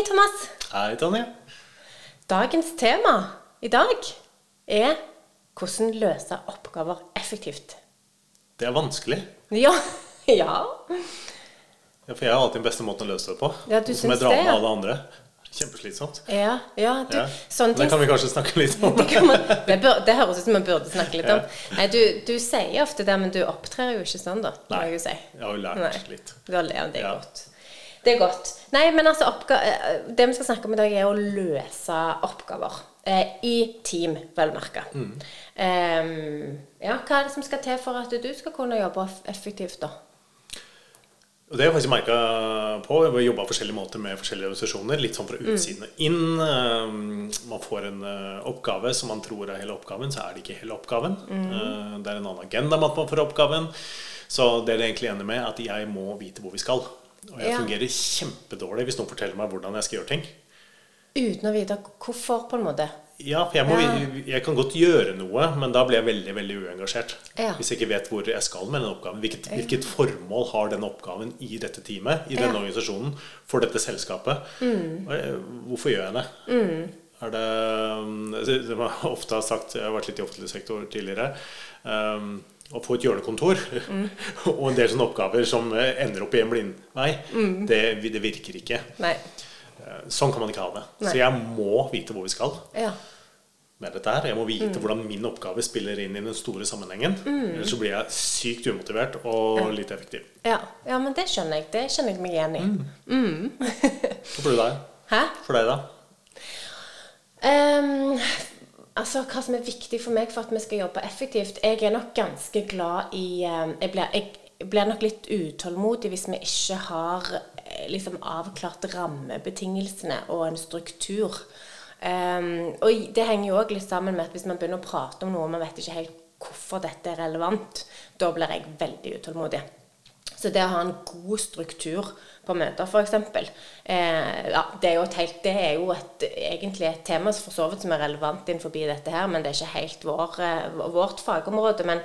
Hei, Thomas. Hei, Tonje. Dagens tema i dag er hvordan løse oppgaver effektivt. Det er vanskelig. Ja. ja. Ja, For jeg har alltid den beste måten å løse det på. Ja, du som jeg drar med ja. alle andre. Kjempeslitsomt. Ja, ja, du, Ja. sånne Det kan vi kanskje snakke litt om. det, man, det, bør, det høres ut som vi burde snakke litt om. Nei, du, du sier ofte det, men du opptrer jo ikke sånn, da. Nei, jeg si. jeg har jo lært Nei. litt. Du har lært, det godt. Det er godt. Nei, men altså, eh, det vi skal snakke om i dag, er å løse oppgaver. Eh, I team, vel merka. Mm. ja, hva er det som skal til for at du skal kunne jobbe effektivt, da? Og det har jeg faktisk merka på. Vi har jobba på forskjellige måter med forskjellige organisasjoner. Litt sånn fra utsiden og inn. Um, Man får en uh, oppgave som man tror er hele oppgaven, så er det ikke hele oppgaven. Mm. Det er en annen agenda med at man får oppgaven. Så det er det egentlig enig med, at jeg må vite hvor vi skal. Og jeg Ja. fungerer kjempedårlig hvis noen forteller meg hvordan jeg skal gjøre ting. Uten å vite hvorfor, på en måte. Ja, jeg, må, jeg kan godt gjøre noe, men da blir jeg veldig veldig uengasjert. Ja. Hvis jeg ikke vet hvor jeg skal med den oppgaven. Hvilket, hvilket formål har den oppgaven i dette teamet, i denne Ja. Mm. organisasjonen, for dette selskapet? Mm. Hvorfor gjør jeg det? Er det, um, det det var ofte har sagt, Jeg har vært litt i offentlig sektor tidligere. Um, å få et hjørnekontor Mm. og en del sånne oppgaver som eh, ender opp i en blindvei, Mm. det, det virker ikke. Nei. Eh, Sånn kan man ikke ha det. Nei. Så jeg må vite hvor vi skal Ja. med dette her. Jeg må vite Mm. hvordan min oppgave spiller inn i den store sammenhengen. Ellers så blir jeg sykt umotivert og litt effektiv. Ja. ja, men det skjønner jeg. Det kjenner jeg meg igjen i. Hva for deg? Hæ? For deg, da? Ehm, altså, hva som er viktig for meg for at vi skal jobbe effektivt Jeg er nok ganske glad i ehm, Jeg blir, jeg blir nok litt utålmodig hvis vi ikke har eh, liksom avklart rammebetingelsene og en struktur. Um, og det henger jo òg litt sammen med at hvis man begynner å prate om noe og man vet ikke helt hvorfor dette er relevant, da blir jeg veldig utålmodig. Så det å ha en god struktur på møter, f.eks. Eh, ja, det er jo, et helt, det er jo et, egentlig et tema for så vidt som er relevant innenfor dette her, men det er ikke helt vår, eh, vårt fagområde. Men,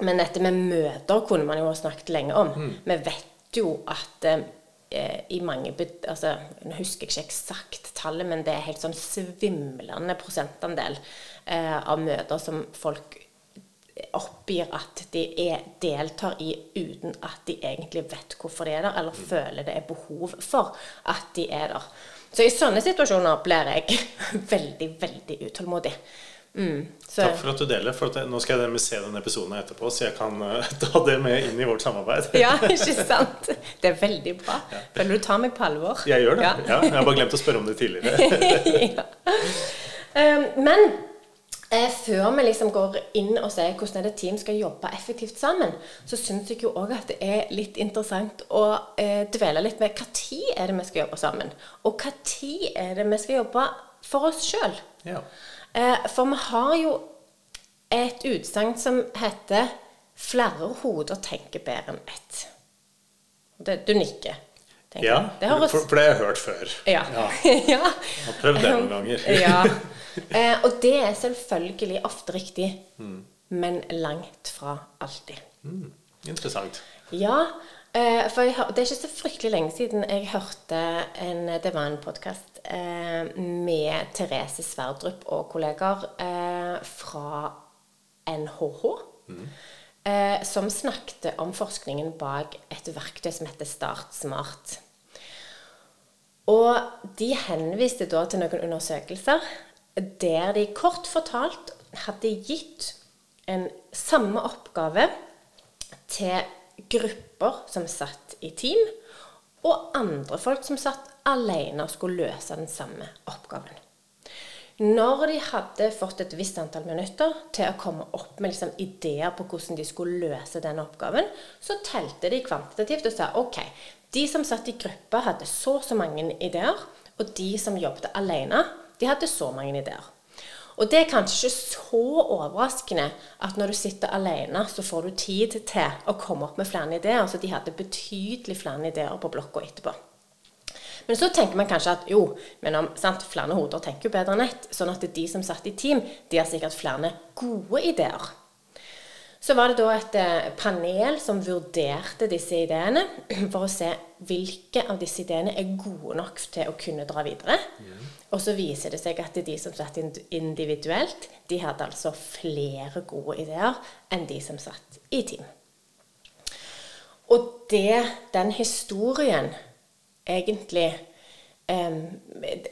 men dette med møter kunne man jo ha snakket lenge om. Vi vet jo at eh, i mange altså, Nå husker jeg ikke eksakt tallet, men det er helt sånn svimlende prosentandel eh, av møter som folk oppgir at de er, deltar i uten at de egentlig vet hvorfor de er der, eller føler det er behov for at de er der. Så i sånne situasjoner blir jeg veldig, veldig utålmodig. Mm, så, Takk for at du deler. For nå skal jeg se den episoden etterpå, så jeg kan uh, ta det med inn i vårt samarbeid. ja, ikke sant? Det er veldig bra. Føler du tar meg på alvor? Jeg gjør det. Ja. Ja. jeg har bare glemt å spørre om det tidligere. ja. Um, men før vi liksom går inn og ser hvordan det team skal jobbe effektivt sammen, så syns jeg jo òg at det er litt interessant å eh, dvele litt med hva tid er det vi skal jobbe sammen, og hva tid er det vi skal jobbe for oss sjøl. Ja. Eh, for vi har jo et utsagn som heter 'flere hoder tenker bedre enn ett'. Det, du nikker. Ja, høres for, for det har jeg hørt før. Ja. Ja. ja. Jeg har prøvd det noen ganger. ja. Eh, og det er selvfølgelig ofte riktig, men langt fra alltid. Mm, interessant. Ja, eh, for jeg, det er ikke så fryktelig lenge siden jeg hørte en Det var en podkast eh, med Therese Sverdrup og kollegaer eh, fra NHH. Eh, som snakket om forskningen bak et verktøy som heter StartSmart. Og de henviste da til noen undersøkelser der de kort fortalt hadde gitt en samme oppgave til grupper som satt i team, og andre folk som satt alene og skulle løse den samme oppgaven. Når de hadde fått et visst antall minutter til å komme opp med liksom ideer på hvordan de skulle løse den oppgaven, så telte de kvantitativt og sa ok, de som satt i gruppe hadde så og så mange ideer, og de som jobbet alene, de hadde så mange ideer. Og det er kanskje ikke så overraskende at når du sitter alene, så får du tid til å komme opp med flere ideer. Så de hadde betydelig flere ideer på blokka etterpå. Men så tenker man kanskje at jo, men om, sant, flere hoder tenker jo bedre enn ett. Sånn at de som satt i team, de har sikkert flere gode ideer. Så var det da et eh, panel som vurderte disse ideene for å se hvilke av disse ideene er gode nok til å kunne dra videre. Og så viser det seg at de som satt individuelt, de hadde altså flere gode ideer enn de som satt i team. Og det, den historien egentlig um,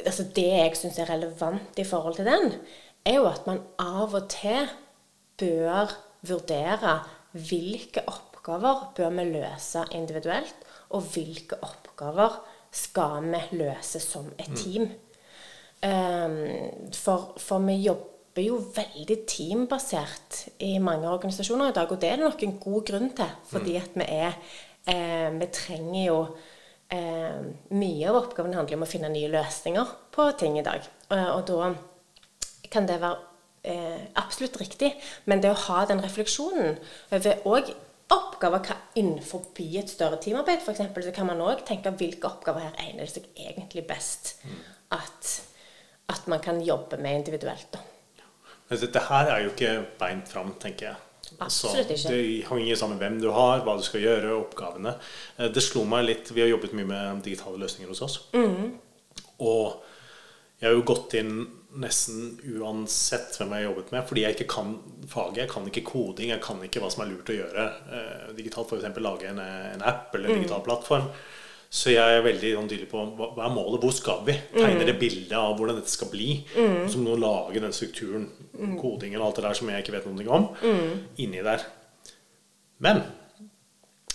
altså Det jeg syns er relevant i forhold til den, er jo at man av og til bør vurdere hvilke oppgaver bør vi løse individuelt, og hvilke oppgaver skal vi løse som et team. Um, for, for vi jobber jo veldig teambasert i mange organisasjoner i dag, og det er det nok en god grunn til, fordi at vi er eh, Vi trenger jo eh, Mye av oppgaven handler om å finne nye løsninger på ting i dag. Eh, og da kan det være eh, absolutt riktig, men det å ha den refleksjonen over òg oppgaver hva innenfor et større teamarbeid, f.eks., så kan man òg tenke hvilke oppgaver her egner seg egentlig best at, at man kan jobbe med individuelt. da. Dette her er jo ikke beint fram, tenker jeg. Absolutt ikke. Det henger sammen med hvem du har, hva du skal gjøre, oppgavene. Eh, Det slo meg litt Vi har jobbet mye med digitale løsninger hos oss. Mm. Og jeg har jo gått inn nesten uansett hvem jeg har jobbet med, fordi jeg ikke kan faget. Jeg kan ikke koding, jeg kan ikke hva som er lurt å gjøre eh, digitalt. F.eks. lage en, en app eller en digital plattform. Så jeg er veldig sånn tydelig på hva, hva er målet, hvor skal vi? Tegner det bildet av hvordan dette skal bli. Mm. Som nå lager den strukturen, kodingen og alt det der som jeg ikke vet noe om, inni der. Men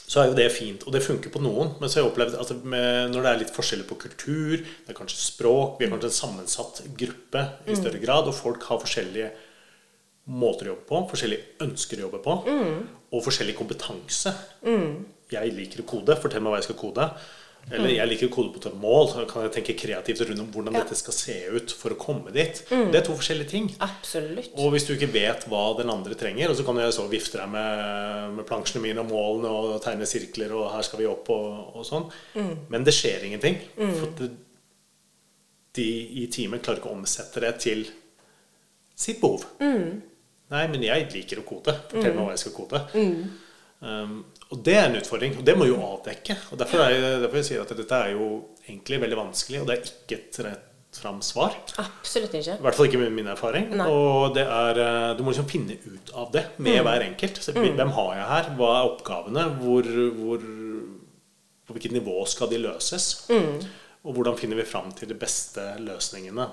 så er jo det fint, og det funker på noen. Men så har jeg opplevd at med, når det er litt forskjeller på kultur, det er kanskje språk, vi er kanskje en sammensatt gruppe i større grad, og folk har forskjellige måter å jobbe på, forskjellige ønsker å jobbe på, og forskjellig kompetanse. Jeg liker å kode, fortell meg hva jeg skal kode. Eller jeg liker å kode på et mål, så kan jeg tenke kreativt rundt om hvordan dette skal se ut for å komme dit. Det er to forskjellige ting. Absolutt. Og hvis du ikke vet hva den andre trenger, og så kan jeg så vifte deg med, med plansjene mine og målene og tegne sirkler og her skal vi opp og, og sånn. Men det skjer ingenting. For det, de i teamet klarer ikke å omsette det til sitt behov. Nei, men jeg liker å kode. Fortell meg hva jeg skal kode. Um, og det er en utfordring, og det må jo avdekke. og Derfor, er, derfor jeg sier at dette er jo egentlig veldig vanskelig, og det er ikke et rett fram svar. Absolutt ikke. I hvert fall ikke med min erfaring. Nei. Og det er, eh, du må liksom finne ut av det med hver enkelt. Så, Hvem har jeg her? Hva er oppgavene? Hvor, hvor, på hvilket nivå skal de løses? Og hvordan finner vi fram til de beste løsningene?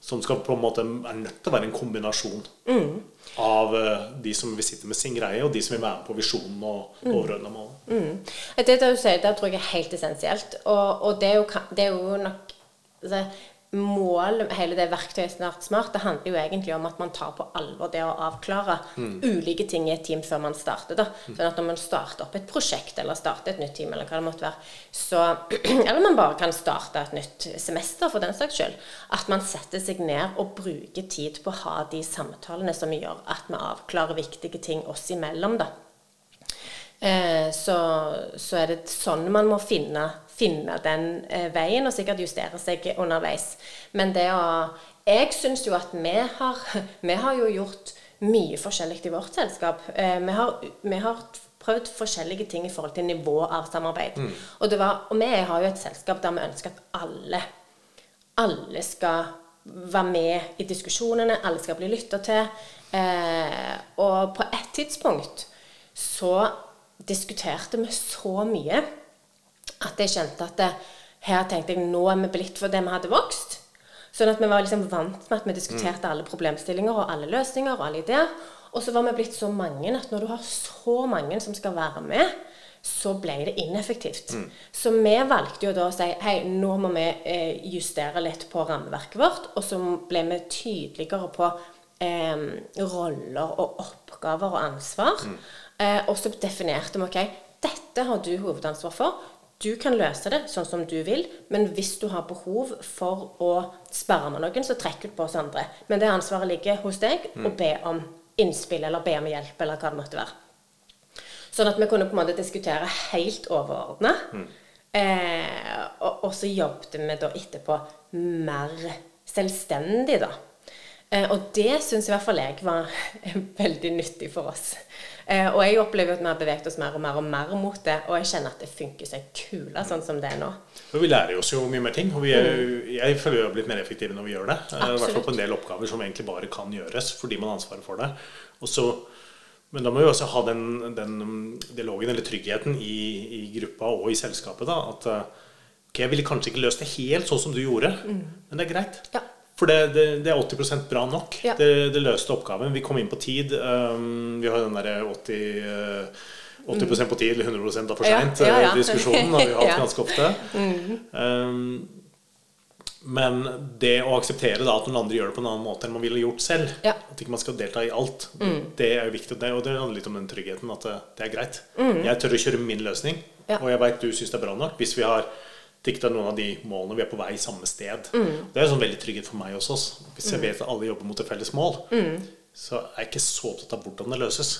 Som skal på en måte er nødt til å være en kombinasjon av eh, de som vil sitte med sin greie, og de som vil være med på visjonen og overordna mål. Det du sier, det tror jeg er helt essensielt. Og, og det, er jo, det er jo nok altså, Mål, hele det verktøyet Snart Smart, det handler jo egentlig om at man tar på alvor det å avklare ulike ting i et team før man starter. da. Sånn at når man starter opp et prosjekt, eller starter et nytt team, eller hva det måtte være, så Eller man bare kan starte et nytt semester, for den saks skyld. At man setter seg ned og bruker tid på å ha de samtalene som gjør at vi avklarer viktige ting oss imellom, da. Eh, så, så er det sånn man må finne, finne den eh, veien, og sikkert justere seg underveis. Men det å Jeg syns jo at vi har, vi har jo gjort mye forskjellig i vårt selskap. Eh, vi, har, vi har prøvd forskjellige ting i forhold til nivå av samarbeid. Og, det var, og vi har jo et selskap der vi ønsker at alle alle skal være med i diskusjonene, alle skal bli lytta til. Eh, og på et tidspunkt så diskuterte vi så mye at jeg kjente at det, her tenkte jeg nå er vi blitt for det vi hadde vokst. Sånn at vi var liksom vant med at vi diskuterte alle problemstillinger og alle løsninger og alle ideer. Og så var vi blitt så mange at når du har så mange som skal være med, så ble det ineffektivt. Så vi valgte jo da å si hei, nå må vi eh, justere litt på rammeverket vårt. Og så ble vi tydeligere på eh, roller og oppgaver og ansvar. Eh, og så definerte vi ok, dette har du hovedansvar for. Du kan løse det sånn som du vil, men hvis du har behov for å sperre med noen, så trekk ut på oss andre. Men det ansvaret ligger hos deg, og be om innspill eller be om hjelp, eller hva det måtte være. Sånn at vi kunne på en måte diskutere helt overordna. Eh, og, og så jobbet vi da etterpå mer selvstendig, da. Eh, og det syns i hvert fall jeg var veldig nyttig for oss. Eh, og jeg opplever at vi har beveget oss mer og mer og mer mot det, og jeg kjenner at det funker seg kula sånn som det er nå. Og vi lærer oss jo mye mer ting. Og vi er, jeg føler vi har blitt mer effektive når vi gjør det. Eh, I hvert fall på en del oppgaver som egentlig bare kan gjøres fordi man har ansvaret for det. Og så, men da må vi også ha den, den dialogen eller tryggheten i, i gruppa og i selskapet. da, At eh, ok, jeg ville kanskje ikke løst det helt sånn som du gjorde, men det er greit. Ja. For det, det, det er 80% bra nok. Ja. Det, det løste oppgaven. Vi kom inn på tid. Um, vi har den derre 80 eh, 80 på tid eller 100 da for seint-diskusjonen. ja, ja. Diskusjonen har vi hatt. Mm. ganske ofte. Um, men det å akseptere da at noen andre gjør det på en annen måte enn man ville gjort selv. Mm. at ikke man skal delta i alt, det er jo viktig. Og det, handler litt om den tryggheten at det, det er greit. Mm. Jeg tør å kjøre min løsning, og jeg veit du syns det er bra nok. Hvis vi har dikta noen av de målene vi er på vei i samme sted. Mm. Det er jo sånn veldig trygghet for meg også. også. Hvis jeg vet at alle jobber mot et felles mål, Mm. så er jeg ikke så opptatt av hvordan det løses.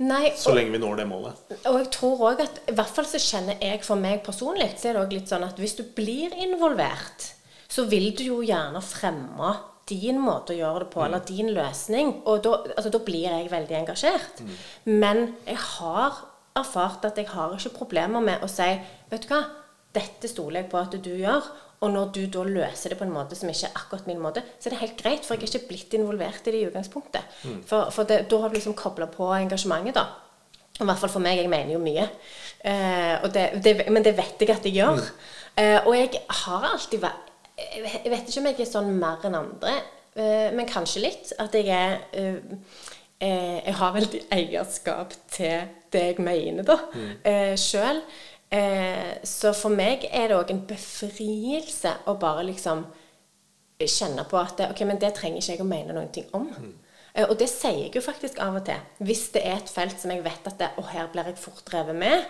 Nei, Så lenge vi når det målet. Og jeg tror også at i hvert fall så kjenner jeg for meg personlig, så er det også litt sånn at hvis du blir involvert, så vil du jo gjerne fremme din måte å gjøre det på, eller din løsning. Og da, altså, da blir jeg veldig engasjert. Men jeg har erfart at jeg har ikke problemer med å si Vet du hva, dette stoler jeg på at du gjør. Og når du da løser det på en måte som ikke er akkurat min måte, så er det helt greit, for jeg er ikke blitt involvert i det i utgangspunktet. For, for det, da har du liksom kobla på engasjementet, da. I hvert fall for meg. Jeg mener jo mye. Eh, og det, det, men det vet jeg at jeg gjør. Eh, og jeg har alltid vært Jeg vet- ikke om jeg er sånn mer enn andre, eh, men kanskje litt. At jeg er eh, eh, Jeg har veldig eierskap til det jeg mener, da, eh, sjøl. Eh, så for meg er det òg en befrielse å bare liksom kjenne på at ok, men det trenger ikke jeg å mene noen ting om. Eh, Og det sier jeg jo faktisk av og til. Hvis det er et felt som jeg vet at det, og her blir jeg fort drevet med,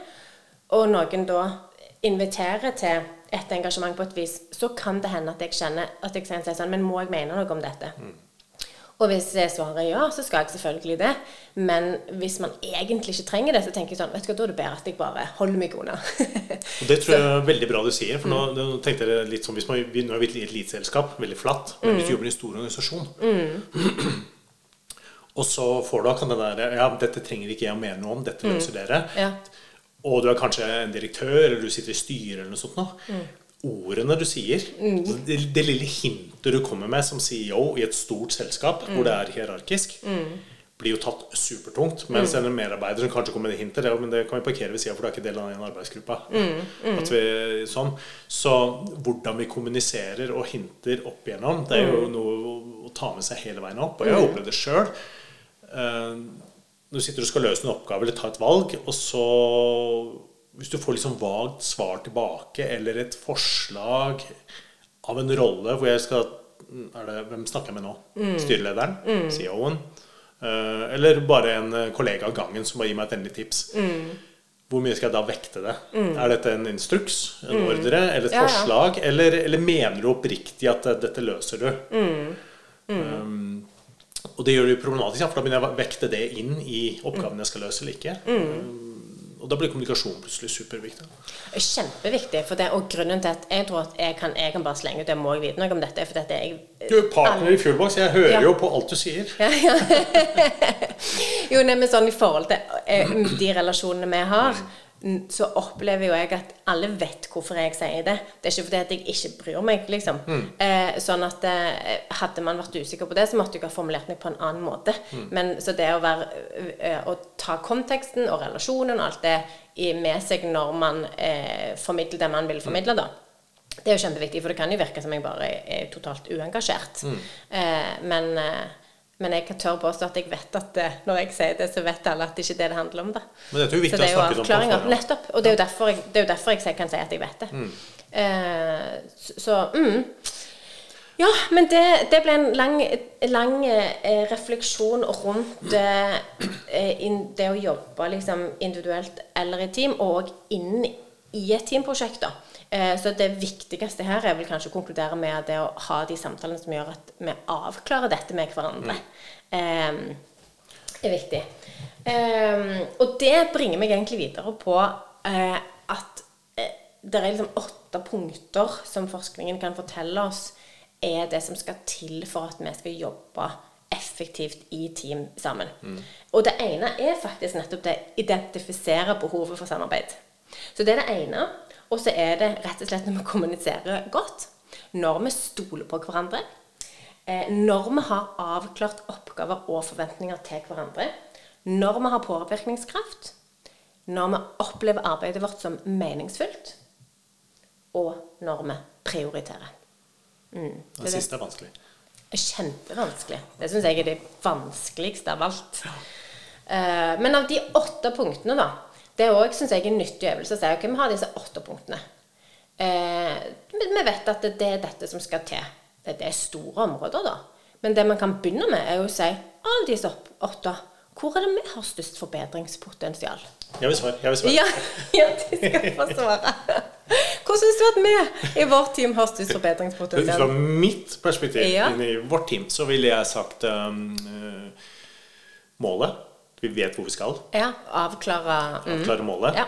og noen da inviterer til et engasjement på et vis, så kan det hende at jeg kjenner at jeg sier sånn Men må jeg mene noe om dette? Og hvis svaret er ja, så skal jeg selvfølgelig det. Men hvis man egentlig ikke trenger det, så tenker jeg sånn Vet du hva, da er det bedre at jeg bare holder meg unna. Og Det tror jeg er veldig bra du sier. For nå, nå tenkte jeg litt sånn hvis man, Nå er vi et eliteselskap, veldig flatt. Men hvis du jobber i en stor organisasjon Og så får du akkurat det der Ja, dette trenger ikke jeg å mene noe om. Dette løser dere. ja. Og du er kanskje en direktør, eller du sitter i styret eller noe sånt noe. Ordene du sier, det, det lille hintet du kommer med som CEO i et stort selskap hvor det er hierarkisk, blir jo tatt supertungt. Mens en medarbeider som kanskje kommer med det hintet, det, men det kan vi parkere ved sida, for du er ikke del av den arbeidsgruppa. At vi, sånn. Så hvordan vi kommuniserer og hinter opp igjennom, det er jo noe å, ta med seg hele veien opp. Og jeg har opplevd det sjøl. Når du sitter og skal løse en oppgave eller ta et valg, og så Hvis du får liksom vagt svar tilbake, eller et forslag av en rolle hvor jeg skal er det, Hvem snakker jeg med nå? Styrelederen? CEO-en? eh, eller bare en eh, kollega av gangen som bare gir meg et endelig tips. Hvor mye skal jeg da vekte det? Er dette en instruks, en ordre eller et Ja, ja. forslag? Eller, eller mener du oppriktig at eh, dette løser du? Um, og det gjør det jo problematisk, ja, for da begynner jeg å vekte det inn i oppgaven jeg skal løse eller ikke. Um, og da blir kommunikasjon plutselig superviktig. Kjempeviktig. For det, og grunnen til at jeg tror at jeg kan, jeg kan bare slenge ut det, må jeg vite noe om dette, For dette jeg Du er partner i Fuelbox. Jeg hører Ja. jo på alt du sier. ja, ja. Jo, nei, men sånn i forhold til eh, de relasjonene vi har, så opplever jo jeg at alle vet hvorfor jeg sier det. Det er ikke fordi at jeg ikke bryr meg, liksom. Eh, sånn at eh, hadde man vært usikker på det, så måtte jeg ha formulert meg på en annen måte. Men så det å være eh, Å ta konteksten og relasjonen og alt det i, med seg når man eh, formidler det man vil formidle, da. Det er jo kjempeviktig, for det kan jo virke som jeg bare er, totalt uengasjert. Eh, men, eh, men jeg kan tørre påstå at jeg vet at det, når jeg sier det, så vet alle at det ikke er det det handler om. da. Men dette er jo viktig det er å jo snakke om avklaringer. Nettopp. Og det er jo derfor jeg, det jo derfor jeg kan si at jeg vet det. Eh, så så, mm. Ja, men det, det ble en lang, lang eh, refleksjon rundt eh, inn, det å jobbe liksom, individuelt eller i team, og inn i et teamprosjekt. da. Eh, så det viktigste her er vel kanskje å konkludere med det å ha de samtalene som gjør at vi avklarer dette med hverandre, eh, er viktig. Um, og det bringer meg egentlig videre på uh, at uh, det er liksom åtte punkter som forskningen kan fortelle oss er det som skal til for at vi skal jobbe effektivt i team sammen. Og det ene er faktisk nettopp det identifisere behovet for samarbeid. Så det er det ene. Og så er det rett og slett når vi kommuniserer godt, når vi stoler på hverandre, eh, når vi har avklart oppgaver og forventninger til hverandre, når vi har påvirkningskraft, når vi opplever arbeidet vårt som meningsfullt, og når vi prioriterer. Det siste er vanskelig. Kjempevanskelig. Det syns jeg er det vanskeligste av alt. Eh, men av de åtte punktene, da Det òg syns jeg er en nyttig øvelse å si. Ok, vi har disse åtte punktene. Eh, vi vet at det er dette som skal til. Det er store områder, da. Men det man kan begynne med, er å si av disse åtte hvor er det vi har størst forbedringspotensial? Jeg vil svare. Jeg vil svare. Ja, ja du skal få svare. Hvordan syns du at vi i vårt team har størst forbedringspotensial? fra mitt perspektiv Ja. i vårt team, så ville jeg sagt um, målet. Vi vet hvor vi skal. Ja, avklare mm. Avklare målet. Ja.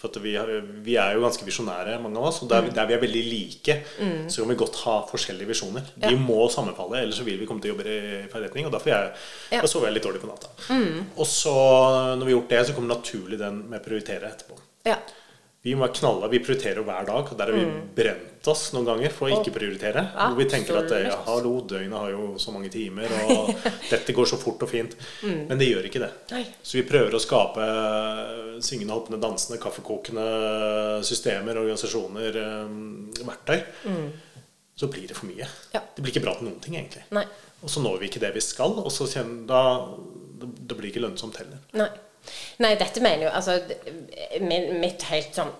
For vi, har, vi er jo ganske visjonære, mange av oss. Og der, der vi er veldig like, så kan vi godt ha forskjellige visjoner. De Mm. Ja. må sammenfalle, ellers så vil vi komme til å jobbe i forretning. Og derfor jeg, Ja. Mm. sover jeg litt dårlig på natta. Og så, når vi har gjort det, så kommer naturlig den med å prioritere etterpå. Ja. Vi må være knalla, vi prioriterer hver dag. Og der har vi brent oss noen ganger for å ikke prioritere. Hvor vi tenker at ja, Absolutt. hallo, døgnet har jo så mange timer, og dette går så fort og fint. Men det gjør ikke det. Nei. Så vi prøver å skape syngende, hoppende, dansende, kaffekokende systemer, organisasjoner, eh, verktøy. Så blir det for mye. Ja. Det blir ikke bra til noen ting, egentlig. Nei. Og så når vi ikke det vi skal, og så kjenner, da det blir ikke lønnsomt heller. Nei. Nei, dette mener jo Altså, min, mitt helt sånn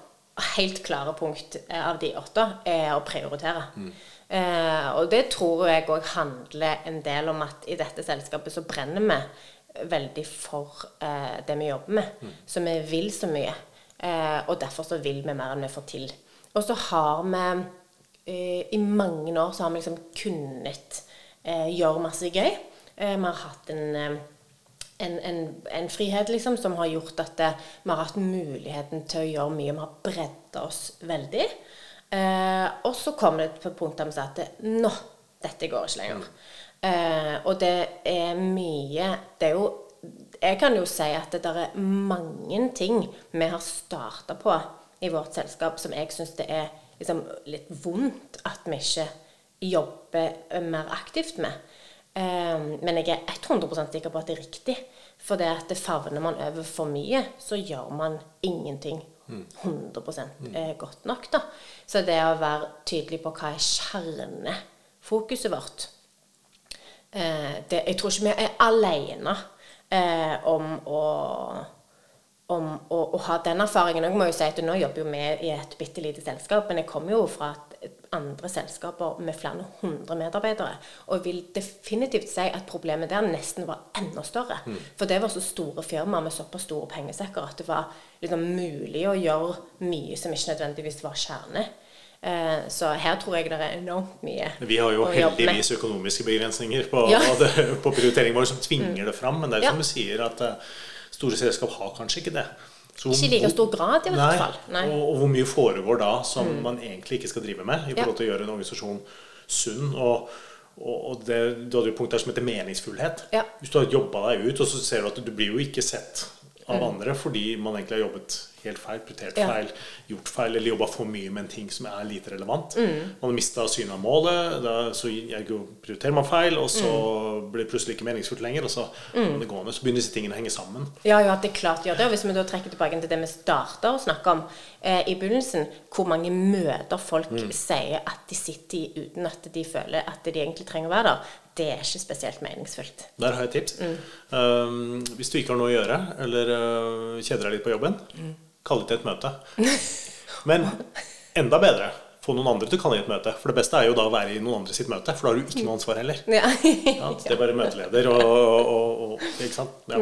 helt klare punkt eh, av de åtte er å prioritere. Eh, og det tror jeg òg handler en del om at i dette selskapet så brenner vi veldig for eh, det vi jobber med. Så vi vil så mye. Eh, og derfor så vil vi mer enn vi får til. Og så har vi eh, I mange år så har vi liksom kunnet eh, gjøre masse gøy. Eh, vi har hatt en en, en, en frihet liksom, som har gjort at vi har hatt muligheten til å gjøre mye. Vi har bredda oss veldig. Eh, og så kom det på punkt der vi sa at nå, dette går ikke lenger. Eh, og det er mye Det er jo Jeg kan jo si at det er mange ting vi har starta på i vårt selskap som jeg syns det er liksom, litt vondt at vi ikke jobber mer aktivt med. Eh, men jeg er 100 sikker på at det er riktig. For det at det favner man over for mye, så gjør man ingenting 100 eh, godt nok. da. Så det å være tydelig på hva er kjernefokuset vårt eh, det, Jeg tror ikke vi er alene eh, om å om å, å ha den erfaringen. Jeg må jo si at Nå jobber jo vi i et bitte lite selskap, men jeg kommer jo fra et, andre selskaper med flere hundre medarbeidere. Og jeg vil definitivt si at problemet der nesten var enda større. For det var så store firmaer med såpass store pengesekker at det var liksom mulig å gjøre mye som ikke nødvendigvis var kjerne. Eh, så her tror jeg det er enormt mye Vi har jo heldigvis økonomiske begrensninger på, Ja. på prioriteringen vår som tvinger det fram. Men det er Ja. som du sier, at eh, store selskap har kanskje ikke det. Så Ikke i like stor grad, i hvert fall. Nei. Mm. Og, og hvor mye foregår da som man egentlig ikke skal drive med i forhold til å gjøre en organisasjon sunn. og og det, Du hadde jo punkt der som heter meningsfullhet. Ja. Hvis du har jobba deg ut, og så ser du at du blir jo ikke sett av Mm. andre fordi man egentlig har jobbet helt feil, prioritert Ja. feil, gjort feil eller jobba for mye med en ting som er lite relevant. Mm. Man har mista synet av målet, da, så jeg prioriterer man feil, og så Mm. blir det plutselig ikke meningsfullt lenger. Og så, mm. det gående, så begynner disse tingene å henge sammen. Ja, ja, det er klart gjør det. Og hvis vi da trekker tilbake til det vi starta å snakke om eh, i begynnelsen, hvor mange møter folk sier at de sitter i uten at de føler at de egentlig trenger å være der, det er ikke spesielt meningsfullt. Der har jeg et tips. Mm. Um, hvis du ikke har noe å gjøre, eller uh, kjeder deg litt på jobben, Mm. kall det til et møte. Men enda bedre, få noen andre til å kalle inn et møte. For det beste er jo da å være i noen andre sitt møte, for da har du ikke noe ansvar heller. Ja. Ja, det er bare møteleder og, og, og Ikke sant? Ja.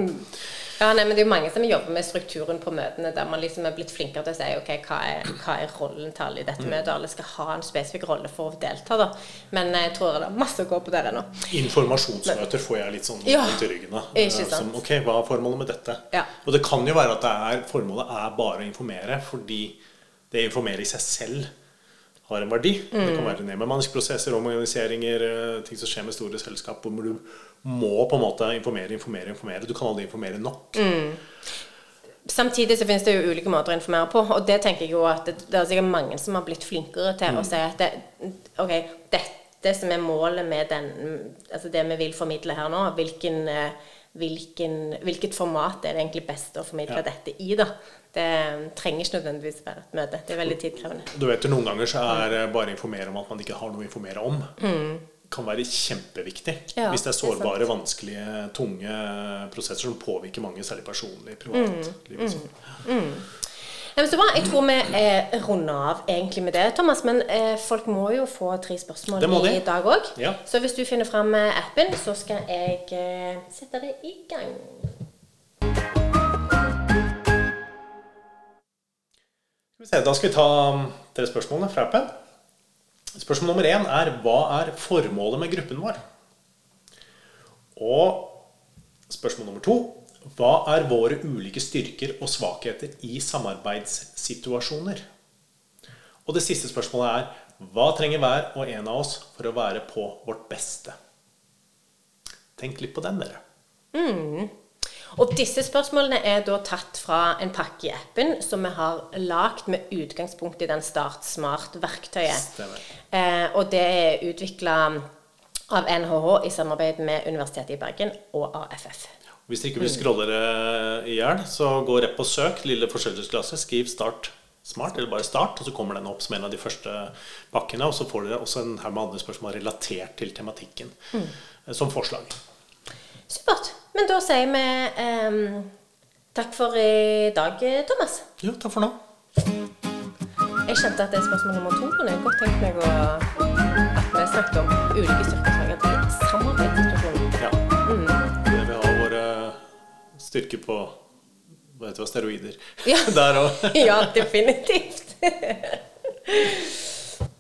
Ja, nei, men det er jo mange som jobber med strukturen på møtene, der man liksom er blitt flinkere til å si ok, hva er, hva er rollen til alle i dette møtet. Alle skal ha en spesifikk rolle for å delta, da. Men jeg tror det er masse å gå på der ennå. Informasjonsmøter får jeg litt sånn Ja, i ryggen av. Eh. Som, ok, hva er formålet med dette? Ja. Og det kan jo være at det er, formålet er bare å informere, fordi det å informere i seg selv har en verdi. Det kan være nedbemanningsprosesser, omorganiseringer, eh, ting som skjer med store selskap, hvor du må på en måte informere, informere, informere. Du kan aldri informere nok. Samtidig så finnes det jo ulike måter å informere på, og det tenker jeg jo at det, det er sikkert mange som har blitt flinkere til å si at det, ok, dette som er målet med den, altså det vi vil formidle her nå, hvilken, eh, hvilken, hvilket format er det egentlig best å formidle Ja. dette i, da. Det trenger ikke nødvendigvis være et møte. Det er veldig tidkrevende. Du vet jo Noen ganger så er det bare å informere om at man ikke har noe å informere om, kan være kjempeviktig. Ja, hvis det er det er sårbare, vanskelige, tunge prosesser som påvirker mange, særlig personlig, privatlivet. Mm, Ja, men så bra. Jeg tror vi eh, runder av egentlig med det, Thomas. Men eh, folk må jo få tre spørsmål i dag òg. Ja. Så hvis du finner fram eh, appen, så skal jeg eh, sette det i gang. Da skal vi ta um, tre spørsmålene fra appen. Spørsmål nummer én er hva er formålet med gruppen vår? Og spørsmål nummer to hva er våre ulike styrker og svakheter i samarbeidssituasjoner? Og det siste spørsmålet er hva trenger hver og en av oss for å være på vårt beste? Tenk litt på den, dere. Og disse spørsmålene er da tatt fra en pakke i appen som vi har lagd med utgangspunkt i den Start Smart-verktøyet. Eh, og det er utvikla av NHH i samarbeid med Universitetet i Bergen og AFF. Hvis ikke vil scroller dere i hjel, så gå rett på søk, lille forsørgelsesklasse, skriv 'Start Smart', eller bare 'Start', og så kommer den opp som en av de første pakkene. Og så får dere også en haug med andre spørsmål relatert til tematikken mm. som forslag. Supert. Men da sier vi eh, takk for i dag, Thomas. Jo, takk for nå. Jeg kjente at det spørsmål nummer to kunne jeg godt tenkt meg å at vi snakket om ulike styrkesvakheter i samarbeidssituasjonen. Ja. Det vi har våre styrker på hva heter det, steroider. Ja. Der òg. Ja, definitivt.